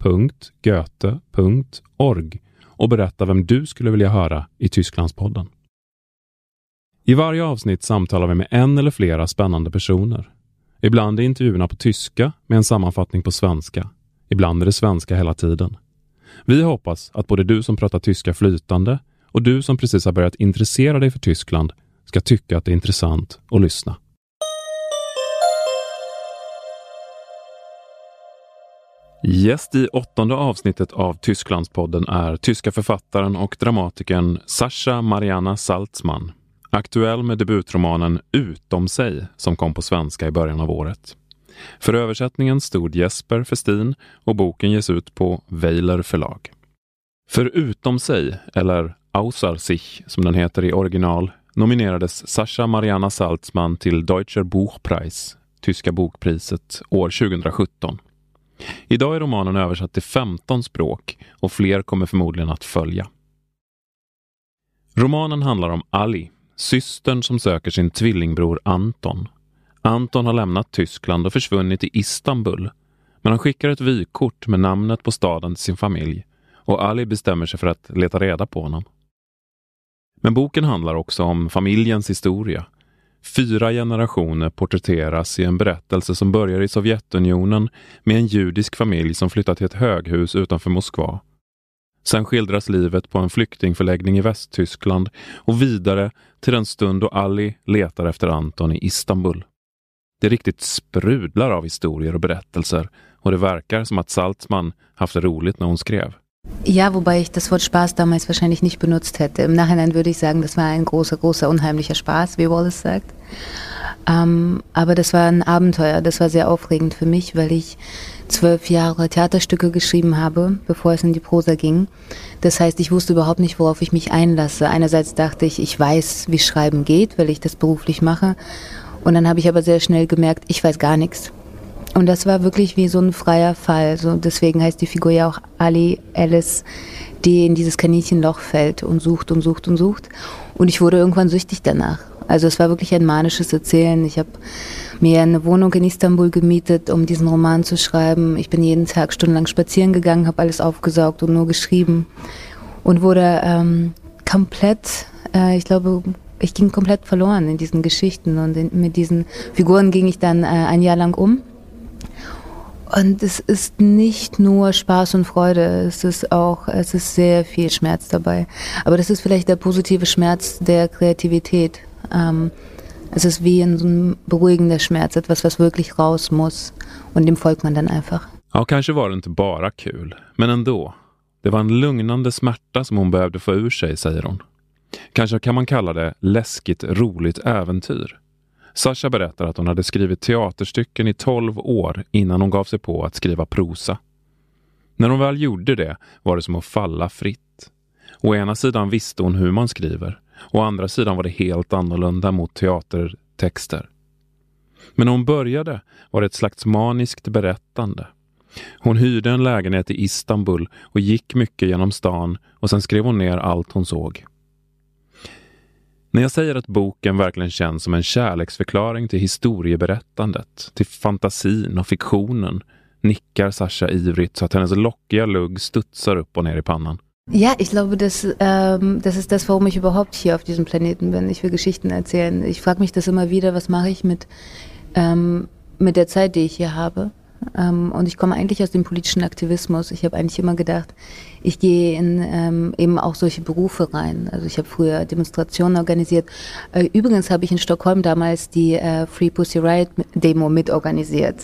www.goethe.org och berätta vem du skulle vilja höra i Tysklandspodden. I varje avsnitt samtalar vi med en eller flera spännande personer. Ibland är intervjuerna på tyska med en sammanfattning på svenska. Ibland är det svenska hela tiden. Vi hoppas att både du som pratar tyska flytande och du som precis har börjat intressera dig för Tyskland ska tycka att det är intressant att lyssna. Gäst i åttonde avsnittet av Tysklandspodden är tyska författaren och dramatikern Sascha Mariana Salzmann, Aktuell med debutromanen Utom sig som kom på svenska i början av året. För översättningen stod Jesper Festin och boken ges ut på Weiler förlag. För Utom sig, eller Außer sich som den heter i original, nominerades Sascha Mariana Salzmann till Deutscher Buchpreis, Tyska bokpriset, år 2017. Idag är romanen översatt till 15 språk och fler kommer förmodligen att följa. Romanen handlar om Ali, systern som söker sin tvillingbror Anton. Anton har lämnat Tyskland och försvunnit i Istanbul. Men han skickar ett vykort med namnet på staden till sin familj och Ali bestämmer sig för att leta reda på honom. Men boken handlar också om familjens historia. Fyra generationer porträtteras i en berättelse som börjar i Sovjetunionen med en judisk familj som flyttat till ett höghus utanför Moskva. Sen skildras livet på en flyktingförläggning i Västtyskland och vidare till den stund då Ali letar efter Anton i Istanbul. Det riktigt sprudlar av historier och berättelser och det verkar som att Saltman haft det roligt när hon skrev. Ja, wobei ich das Wort Spaß damals wahrscheinlich nicht benutzt hätte. Im Nachhinein würde ich sagen, das war ein großer, großer, unheimlicher Spaß, wie Wallace sagt. Ähm, aber das war ein Abenteuer, das war sehr aufregend für mich, weil ich zwölf Jahre Theaterstücke geschrieben habe, bevor es in die Prosa ging. Das heißt, ich wusste überhaupt nicht, worauf ich mich einlasse. Einerseits dachte ich, ich weiß, wie Schreiben geht, weil ich das beruflich mache. Und dann habe ich aber sehr schnell gemerkt, ich weiß gar nichts. Und das war wirklich wie so ein freier Fall. So, deswegen heißt die Figur ja auch Ali Alice, die in dieses Kaninchenloch fällt und sucht und sucht und sucht. Und ich wurde irgendwann süchtig danach. Also es war wirklich ein manisches Erzählen. Ich habe mir eine Wohnung in Istanbul gemietet, um diesen Roman zu schreiben. Ich bin jeden Tag stundenlang spazieren gegangen, habe alles aufgesaugt und nur geschrieben und wurde ähm, komplett, äh, ich glaube, ich ging komplett verloren in diesen Geschichten und in, mit diesen Figuren ging ich dann äh, ein Jahr lang um und es ist nicht nur Spaß und Freude, es ist auch, es ist sehr viel Schmerz dabei. Aber das ist vielleicht der positive Schmerz der Kreativität. Ähm, es ist wie ein, beruhigender Schmerz, etwas, was wirklich raus muss. Und dem folgt man dann einfach. Ja, kanske var det inte bara kul, men ändå. Det var en lugnande smärta som hon behövde få ur sig, säger hon. Kanske kan man kalla det läskigt roligt äventyr. Sasha berättar att hon hade skrivit teaterstycken i tolv år innan hon gav sig på att skriva prosa. När hon väl gjorde det var det som att falla fritt. Å ena sidan visste hon hur man skriver, å andra sidan var det helt annorlunda mot teatertexter. Men när hon började var det ett slags maniskt berättande. Hon hyrde en lägenhet i Istanbul och gick mycket genom stan och sen skrev hon ner allt hon såg. När jag säger att boken verkligen känns som en kärleksförklaring till historieberättandet, till fantasin och fiktionen, nickar Sasha ivrigt så att hennes lockiga lugg studsar upp och ner i pannan. Ja, ich glaube, das, ähm, das ist das, warum ich überhaupt hier auf diesem Planeten bin. Ich will Geschichten erzählen. Ich frage mich das immer wieder, was mache ich mit, ähm, mit der Zeit, die ich hier habe. Ähm, und ich komme eigentlich aus dem politischen Aktivismus. Ich habe eigentlich immer gedacht, ich gehe in ähm, eben auch solche Berufe rein. Also ich habe früher Demonstrationen organisiert. Äh, übrigens habe ich in Stockholm damals die äh, Free Pussy Riot Demo mitorganisiert.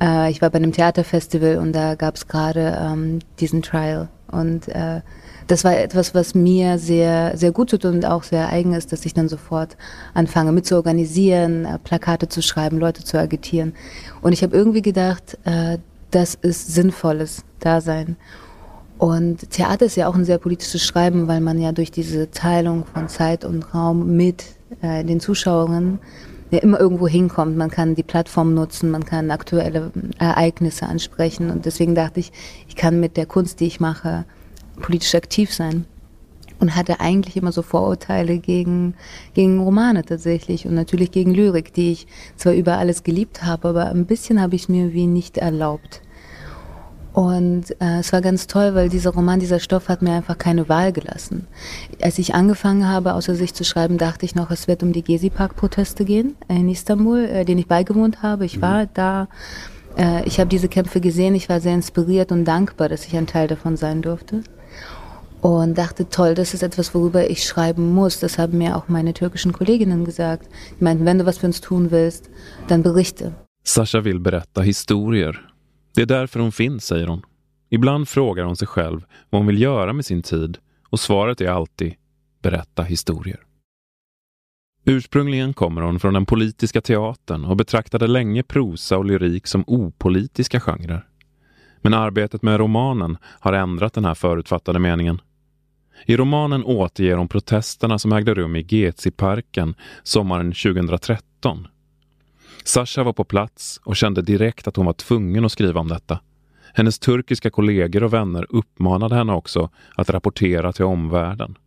Äh, ich war bei einem Theaterfestival und da gab es gerade ähm, diesen Trial. Und äh, das war etwas, was mir sehr, sehr gut tut und auch sehr eigen ist, dass ich dann sofort anfange mit zu organisieren, äh, Plakate zu schreiben, Leute zu agitieren. Und ich habe irgendwie gedacht, äh, das ist sinnvolles Dasein. Und Theater ist ja auch ein sehr politisches Schreiben, weil man ja durch diese Teilung von Zeit und Raum mit äh, den Zuschauerinnen ja immer irgendwo hinkommt. Man kann die Plattform nutzen, man kann aktuelle Ereignisse ansprechen. Und deswegen dachte ich, ich kann mit der Kunst, die ich mache, politisch aktiv sein. Und hatte eigentlich immer so Vorurteile gegen, gegen Romane tatsächlich und natürlich gegen Lyrik, die ich zwar über alles geliebt habe, aber ein bisschen habe ich mir wie nicht erlaubt. Und äh, es war ganz toll, weil dieser Roman, dieser Stoff hat mir einfach keine Wahl gelassen. Als ich angefangen habe, außer sich zu schreiben, dachte ich noch, es wird um die Gezi-Park-Proteste gehen in Istanbul, äh, denen ich beigewohnt habe. Ich war mhm. da. Äh, ich habe diese Kämpfe gesehen. Ich war sehr inspiriert und dankbar, dass ich ein Teil davon sein durfte. Und dachte, toll, das ist etwas, worüber ich schreiben muss. Das haben mir auch meine türkischen Kolleginnen gesagt. Die meinten, wenn du was für uns tun willst, dann berichte. Sascha will berätta historier Det är därför hon finns, säger hon. Ibland frågar hon sig själv vad hon vill göra med sin tid och svaret är alltid berätta historier. Ursprungligen kommer hon från den politiska teatern och betraktade länge prosa och lyrik som opolitiska genrer. Men arbetet med romanen har ändrat den här förutfattade meningen. I romanen återger hon protesterna som ägde rum i Gezi-parken sommaren 2013 Sasha var på plats och kände direkt att hon var tvungen att skriva om detta. Hennes turkiska kollegor och vänner uppmanade henne också att rapportera till omvärlden.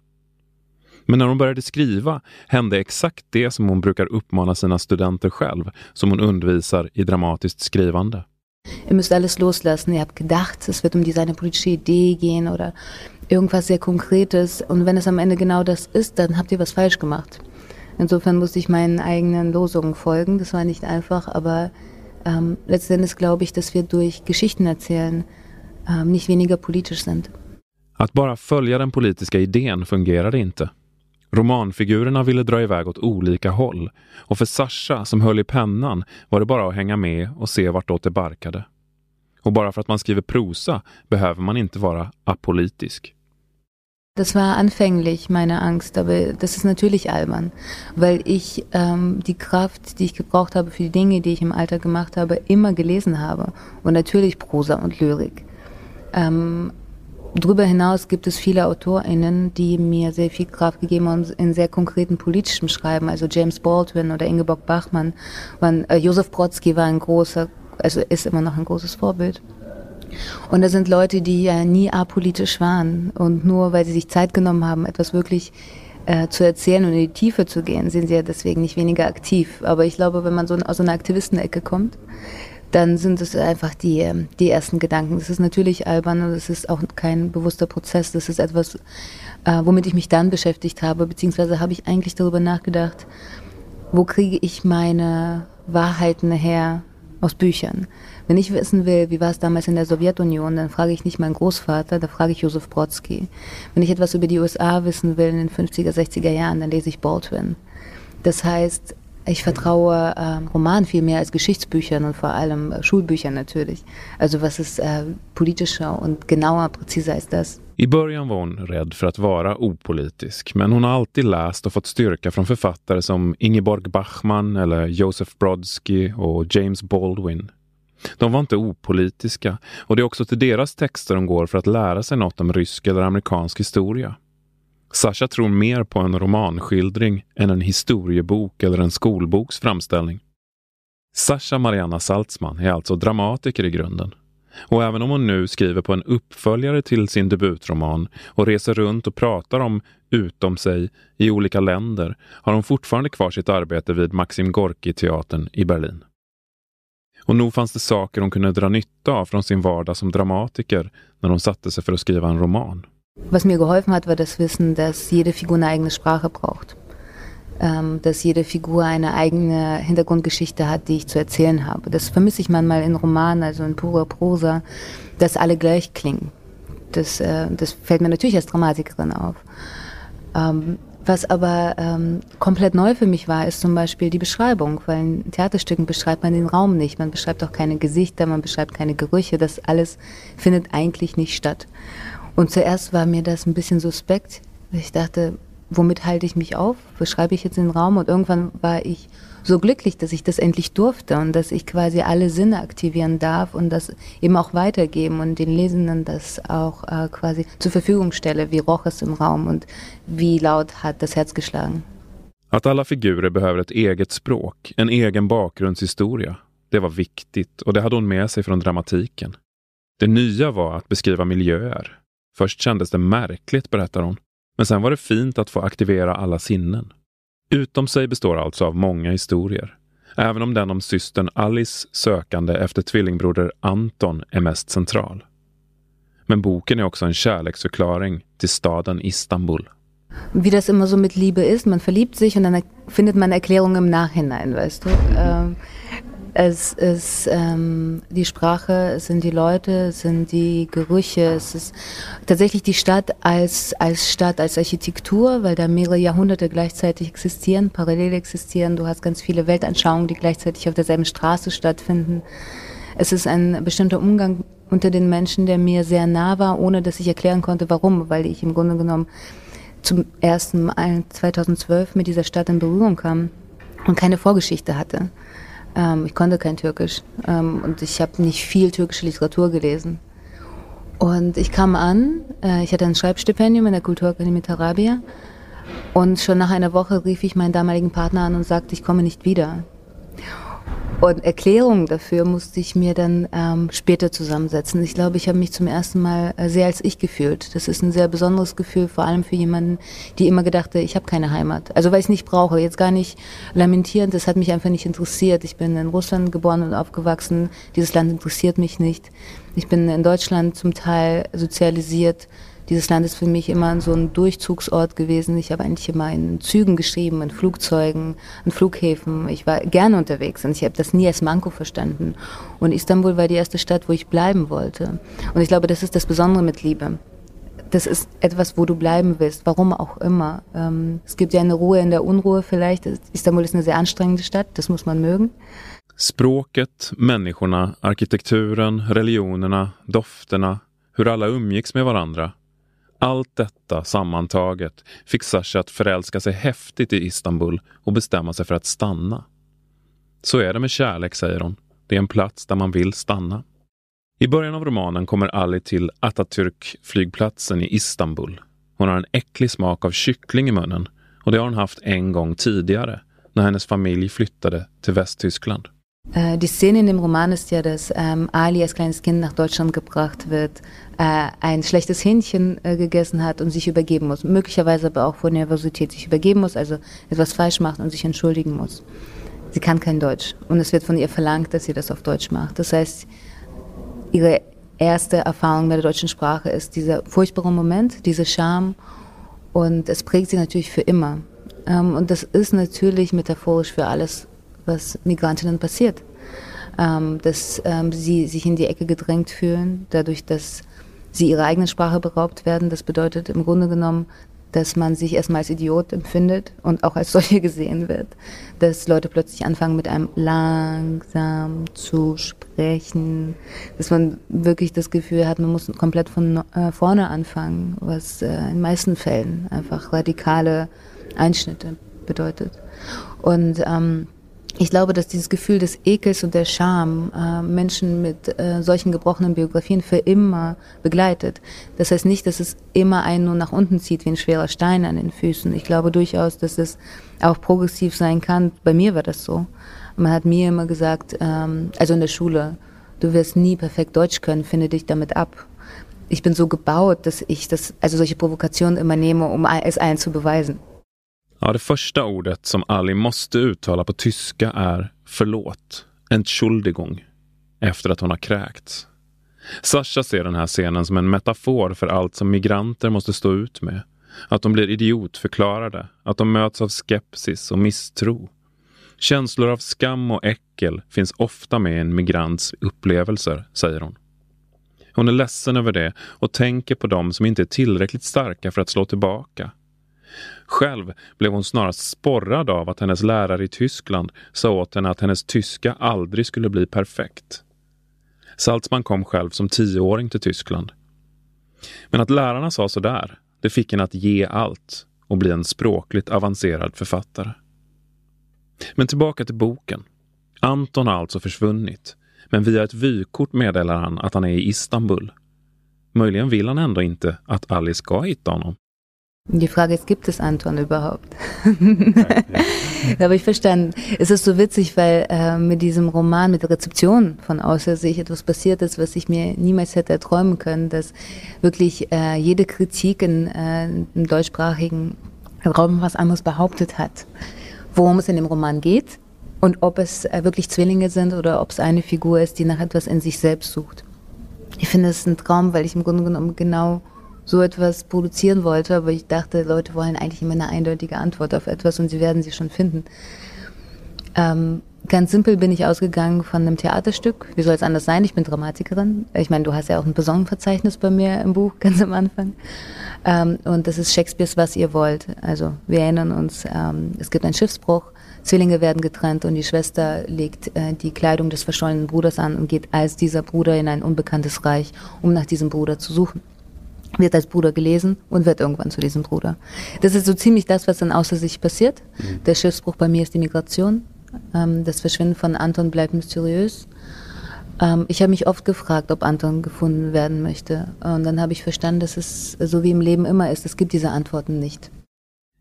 Men när hon började skriva hände exakt det som hon brukar uppmana sina studenter själv, som hon undervisar i dramatiskt skrivande. Ihr müsst alles loslassen. Ihr habt gedacht, es wird um seine politische Idee gehen oder irgendwas sehr Konkretes. Und wenn es am Ende genau das ist, dann habt ihr was falsch gemacht. Insofern musste ich meinen eigenen Losungen folgen. Das war nicht einfach, aber ähm, letztendlich glaube ich, dass wir durch Geschichten erzählen ähm, nicht weniger politisch sind. Att bara följa den politiska idén fungerade inte. Romanfigurerna ville dra iväg åt olika håll och för Sasha som höll i pennan var det bara att hänga med och se vartåt det barkade. Och bara för att man skriver prosa behöver man inte vara apolitisk. Das war anfänglich meine Angst, aber das ist natürlich albern, weil ich ähm, die Kraft, die ich gebraucht habe für die Dinge, die ich im Alter gemacht habe, immer gelesen habe. Und natürlich Prosa und Lyrik. Ähm, darüber hinaus gibt es viele AutorInnen, die mir sehr viel Kraft gegeben haben in sehr konkreten politischem Schreiben. Also James Baldwin oder Ingeborg Bachmann. Waren, äh, Josef Brodsky war ein großer, also ist immer noch ein großes Vorbild. Und das sind Leute, die ja nie apolitisch waren. Und nur weil sie sich Zeit genommen haben, etwas wirklich äh, zu erzählen und in die Tiefe zu gehen, sind sie ja deswegen nicht weniger aktiv. Aber ich glaube, wenn man so aus einer Aktivistenecke kommt, dann sind es einfach die, ähm, die ersten Gedanken. Das ist natürlich albern und es ist auch kein bewusster Prozess. Das ist etwas, äh, womit ich mich dann beschäftigt habe, beziehungsweise habe ich eigentlich darüber nachgedacht, wo kriege ich meine Wahrheiten her aus Büchern. Wenn ich wissen will, wie war es damals in der Sowjetunion, dann frage ich nicht meinen Großvater, da frage ich Josef Brodsky. Wenn ich etwas über die USA wissen will in den 50er, 60er Jahren, dann lese ich Baldwin. Das heißt, ich vertraue äh, Romanen viel mehr als Geschichtsbüchern und vor allem äh, Schulbüchern natürlich. Also was ist äh, politischer und genauer, präziser als das? I början var hon rädd för att vara opolitisk, men hon har alltid läst och fått styrka från författare som Ingeborg Bachmann eller Joseph Brodsky och James Baldwin. De var inte opolitiska och det är också till deras texter de går för att lära sig något om rysk eller amerikansk historia. Sasha tror mer på en romanskildring än en historiebok eller en skolboks framställning. Sasha Mariana Saltzman är alltså dramatiker i grunden. Och även om hon nu skriver på en uppföljare till sin debutroman och reser runt och pratar om utom sig i olika länder har hon fortfarande kvar sitt arbete vid Maxim Gorki-teatern i Berlin. Och nog fanns det saker hon kunde dra nytta av från sin vardag som dramatiker när hon satte sig för att skriva en roman. Was mir geholfen hat, war das Wissen, dass jede Figur eine eigene Sprache braucht. Ähm, dass jede Figur eine eigene Hintergrundgeschichte hat, die ich zu erzählen habe. Das vermisse ich manchmal in Romanen, also in purer Prosa, dass alle gleich klingen. Das, äh, das fällt mir natürlich als Dramatikerin auf. Was aber ähm, komplett neu für mich war, ist zum Beispiel die Beschreibung, weil in Theaterstücken beschreibt man den Raum nicht, man beschreibt auch keine Gesichter, man beschreibt keine Gerüche, das alles findet eigentlich nicht statt. Und zuerst war mir das ein bisschen suspekt. Ich dachte, womit halte ich mich auf? Was schreibe ich jetzt in den Raum? Und irgendwann war ich so glücklich, dass ich das endlich durfte und dass ich quasi alle Sinne aktivieren darf und das eben auch weitergeben und den Lesenden das auch äh, quasi zur Verfügung stelle. Wie roch es im Raum und wie laut hat das Herz geschlagen. Att alla figurer behöver ett eget språk, en egen bakgrundshistoria, det var viktigt och det hade hon med sig från dramatiken. Det nya var att beskriva miljöer. Först kändes det märkligt, berättar hon. Men sen var det fint att få aktivera alla sinnen. Utom sig består alltså av många historier. Även om den om systern Alice sökande efter tvillingbroder Anton är mest central. Men boken är också en kärleksförklaring till staden Istanbul. Wie das immer so mit Liebe ist, man verliebt sich und dann findet man Erklärungen im Nachhinein, weißt du. Ähm, es ist ähm, die Sprache, es sind die Leute, es sind die Gerüche, es ist tatsächlich die Stadt als, als Stadt, als Architektur, weil da mehrere Jahrhunderte gleichzeitig existieren, parallel existieren. Du hast ganz viele Weltanschauungen, die gleichzeitig auf derselben Straße stattfinden. Es ist ein bestimmter Umgang unter den Menschen, der mir sehr nah war, ohne dass ich erklären konnte, warum, weil ich im Grunde genommen zum ersten Mal 2012 mit dieser Stadt in Berührung kam und keine Vorgeschichte hatte. Ähm, ich konnte kein Türkisch ähm, und ich habe nicht viel türkische Literatur gelesen. Und ich kam an, äh, ich hatte ein Schreibstipendium in der Kulturakademie Tarabia und schon nach einer Woche rief ich meinen damaligen Partner an und sagte, ich komme nicht wieder. Und Erklärungen dafür musste ich mir dann ähm, später zusammensetzen. Ich glaube, ich habe mich zum ersten Mal äh, sehr als ich gefühlt. Das ist ein sehr besonderes Gefühl, vor allem für jemanden, die immer gedachte, ich habe keine Heimat. Also weil ich es nicht brauche, jetzt gar nicht lamentierend, das hat mich einfach nicht interessiert. Ich bin in Russland geboren und aufgewachsen, dieses Land interessiert mich nicht. Ich bin in Deutschland zum Teil sozialisiert dieses Land ist für mich immer so ein Durchzugsort gewesen. Ich habe eigentlich immer in Zügen geschrieben, in Flugzeugen, in Flughäfen. Ich war gerne unterwegs und ich habe das nie als Manko verstanden. Und Istanbul war die erste Stadt, wo ich bleiben wollte. Und ich glaube, das ist das Besondere mit Liebe. Das ist etwas, wo du bleiben willst, warum auch immer. Ähm, es gibt ja eine Ruhe in der Unruhe vielleicht. Istanbul ist eine sehr anstrengende Stadt, das muss man mögen. Språket, människorna, arkitekturen, religionerna, dofterna, hur alla umgicks med varandra Allt detta sammantaget fick Sasha att förälska sig häftigt i Istanbul och bestämma sig för att stanna. Så är det med kärlek, säger hon. Det är en plats där man vill stanna. I början av romanen kommer Ali till Atatürk-flygplatsen i Istanbul. Hon har en äcklig smak av kyckling i munnen och det har hon haft en gång tidigare när hennes familj flyttade till Västtyskland. Äh, die Szene in dem Roman ist ja, dass ähm, Ali als kleines Kind nach Deutschland gebracht wird, äh, ein schlechtes Hähnchen äh, gegessen hat und sich übergeben muss. Möglicherweise aber auch vor Nervosität sich übergeben muss, also etwas falsch macht und sich entschuldigen muss. Sie kann kein Deutsch und es wird von ihr verlangt, dass sie das auf Deutsch macht. Das heißt, ihre erste Erfahrung mit der deutschen Sprache ist dieser furchtbare Moment, diese Scham und es prägt sie natürlich für immer. Ähm, und das ist natürlich metaphorisch für alles, was Migrantinnen passiert. Ähm, dass ähm, sie sich in die Ecke gedrängt fühlen, dadurch, dass sie ihrer eigenen Sprache beraubt werden. Das bedeutet im Grunde genommen, dass man sich erstmal als Idiot empfindet und auch als solche gesehen wird. Dass Leute plötzlich anfangen, mit einem langsam zu sprechen. Dass man wirklich das Gefühl hat, man muss komplett von äh, vorne anfangen, was äh, in den meisten Fällen einfach radikale Einschnitte bedeutet. Und ähm, ich glaube, dass dieses Gefühl des Ekels und der Scham äh, Menschen mit äh, solchen gebrochenen Biografien für immer begleitet. Das heißt nicht, dass es immer einen nur nach unten zieht wie ein schwerer Stein an den Füßen. Ich glaube durchaus, dass es auch progressiv sein kann. Bei mir war das so. Man hat mir immer gesagt, ähm, also in der Schule, du wirst nie perfekt Deutsch können, finde dich damit ab. Ich bin so gebaut, dass ich das, also solche Provokationen immer nehme, um es allen zu beweisen. Ja, det första ordet som Ali måste uttala på tyska är förlåt, Entschuldigung, efter att hon har kräkts. Sasha ser den här scenen som en metafor för allt som migranter måste stå ut med. Att de blir idiotförklarade, att de möts av skepsis och misstro. Känslor av skam och äckel finns ofta med i en migrants upplevelser, säger hon. Hon är ledsen över det och tänker på dem som inte är tillräckligt starka för att slå tillbaka. Själv blev hon snarast sporrad av att hennes lärare i Tyskland sa åt henne att hennes tyska aldrig skulle bli perfekt. Salzman kom själv som tioåring till Tyskland. Men att lärarna sa sådär, det fick henne att ge allt och bli en språkligt avancerad författare. Men tillbaka till boken. Anton har alltså försvunnit, men via ett vykort meddelar han att han är i Istanbul. Möjligen vill han ändå inte att Alice ska hitta honom. Die Frage ist, gibt es Anton überhaupt? habe ich verstanden. Es ist so witzig, weil äh, mit diesem Roman, mit der Rezeption von Außer sich etwas passiert ist, was ich mir niemals hätte erträumen können, dass wirklich äh, jede Kritik in, äh, im deutschsprachigen Raum was anderes behauptet hat. Worum es in dem Roman geht und ob es äh, wirklich Zwillinge sind oder ob es eine Figur ist, die nach etwas in sich selbst sucht. Ich finde es ein Traum, weil ich im Grunde genommen genau so etwas produzieren wollte, aber ich dachte, Leute wollen eigentlich immer eine eindeutige Antwort auf etwas und sie werden sie schon finden. Ähm, ganz simpel bin ich ausgegangen von einem Theaterstück. Wie soll es anders sein? Ich bin Dramatikerin. Ich meine, du hast ja auch ein Personenverzeichnis bei mir im Buch, ganz am Anfang. Ähm, und das ist Shakespeares Was ihr wollt. Also wir erinnern uns, ähm, es gibt einen Schiffsbruch, Zwillinge werden getrennt und die Schwester legt äh, die Kleidung des verschollenen Bruders an und geht als dieser Bruder in ein unbekanntes Reich, um nach diesem Bruder zu suchen wird als Bruder gelesen und wird irgendwann zu diesem Bruder. Das ist so ziemlich das, was dann außer sich passiert. Mhm. Der Schiffsbruch bei mir ist die Migration. Ähm, das Verschwinden von Anton bleibt mysteriös. Ähm, ich habe mich oft gefragt, ob Anton gefunden werden möchte. Und dann habe ich verstanden, dass es so wie im Leben immer ist. Es gibt diese Antworten nicht.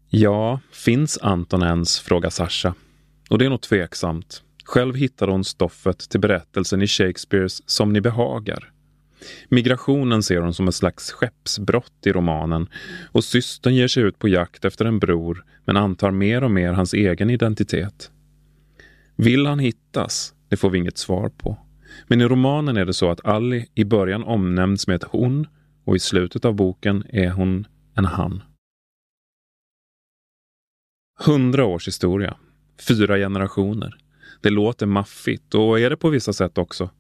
Ja, finns Anton ens? frågar Sascha. Och det är nog tveksamt. Själv hittar hon stoffet till berättelsen i Shakespeares Som ni behagar Migrationen ser hon som ett slags skeppsbrott i romanen och systern ger sig ut på jakt efter en bror men antar mer och mer hans egen identitet. Vill han hittas? Det får vi inget svar på. Men i romanen är det så att Ali i början omnämns med ett hon och i slutet av boken är hon en han. Hundra års historia. Fyra generationer. Det låter maffigt och är det på vissa sätt också.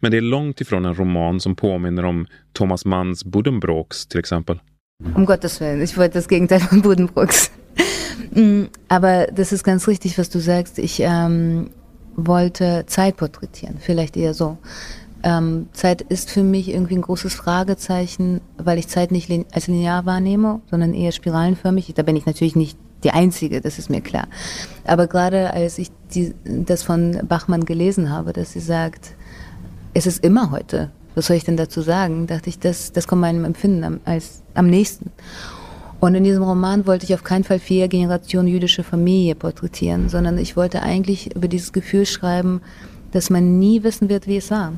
Men det är långt ifrån en roman som påminner om Thomas Manns Buddenbrooks till exempel. Um Gottes Willen, ich wollte das Gegenteil von Buddenbrooks. Mm, aber das ist ganz richtig, was du sagst. Ich ähm, wollte Zeit porträtieren, vielleicht eher so. Ähm, Zeit ist für mich irgendwie ein großes Fragezeichen, weil ich Zeit nicht als linear wahrnehme, sondern eher spiralenförmig. Da bin ich natürlich nicht die Einzige, das ist mir klar. Aber gerade als ich die, das von Bachmann gelesen habe, dass sie sagt, es ist immer heute. Was soll ich denn dazu sagen? Dachte ich, das, das kommt meinem Empfinden am, als, am nächsten. Und in diesem Roman wollte ich auf keinen Fall vier Generationen jüdische Familie porträtieren, sondern ich wollte eigentlich über dieses Gefühl schreiben, dass man nie wissen wird, wie es war.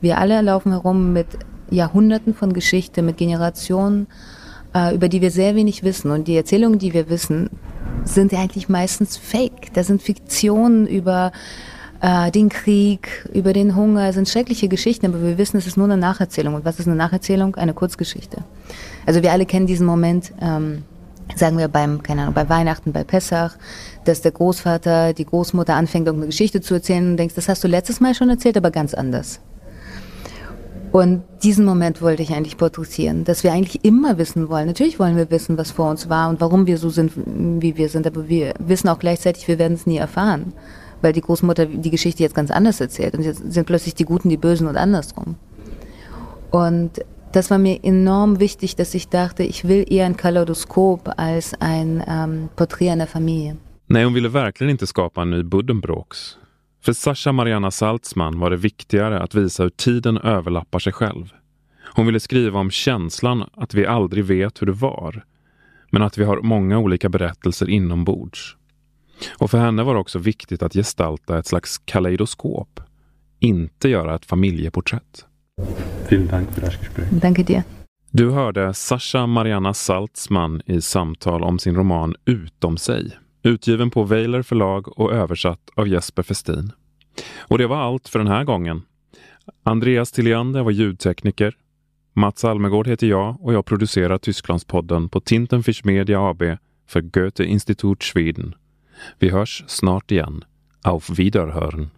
Wir alle laufen herum mit Jahrhunderten von Geschichte, mit Generationen, äh, über die wir sehr wenig wissen. Und die Erzählungen, die wir wissen, sind eigentlich meistens fake. Das sind Fiktionen über äh, den Krieg, über den Hunger, sind schreckliche Geschichten, aber wir wissen, es ist nur eine Nacherzählung. Und was ist eine Nacherzählung? Eine Kurzgeschichte. Also wir alle kennen diesen Moment, ähm, sagen wir beim, keine Ahnung, bei Weihnachten, bei Pessach, dass der Großvater, die Großmutter anfängt, irgendeine Geschichte zu erzählen und denkst, das hast du letztes Mal schon erzählt, aber ganz anders. Und diesen Moment wollte ich eigentlich porträtieren, dass wir eigentlich immer wissen wollen. Natürlich wollen wir wissen, was vor uns war und warum wir so sind, wie wir sind, aber wir wissen auch gleichzeitig, wir werden es nie erfahren weil die Großmutter die Geschichte jetzt ganz anders erzählt. Und jetzt sind plötzlich die Guten die Bösen und andersrum. Und das war mir enorm wichtig, dass ich dachte, ich will eher ein Kaleidoskop als ein ähm, Porträt einer Familie. Nej, hon ville verkligen inte skapa en ny Buddenbrooks. För Sasha Mariana Saltzman var det viktigare att visa hur tiden överlappar sig själv. Hon ville skriva om känslan att vi aldrig vet hur det var, men att vi har många olika berättelser inombords. Och för henne var det också viktigt att gestalta ett slags kaleidoskop, inte göra ett familjeporträtt. Vielen Dank för det här Gespräch. Danke dir. Du hörde Sasha Mariana Saltzman i samtal om sin roman Utom sig, utgiven på Weiler förlag och översatt av Jesper Festin. Och det var allt för den här gången. Andreas Tilliander var ljudtekniker. Mats Almegård heter jag och jag producerar Tysklandspodden på Tintenfisch Media AB för Goethe Institut Schweden. Vi hörs snart igen. Auf Wiederhören.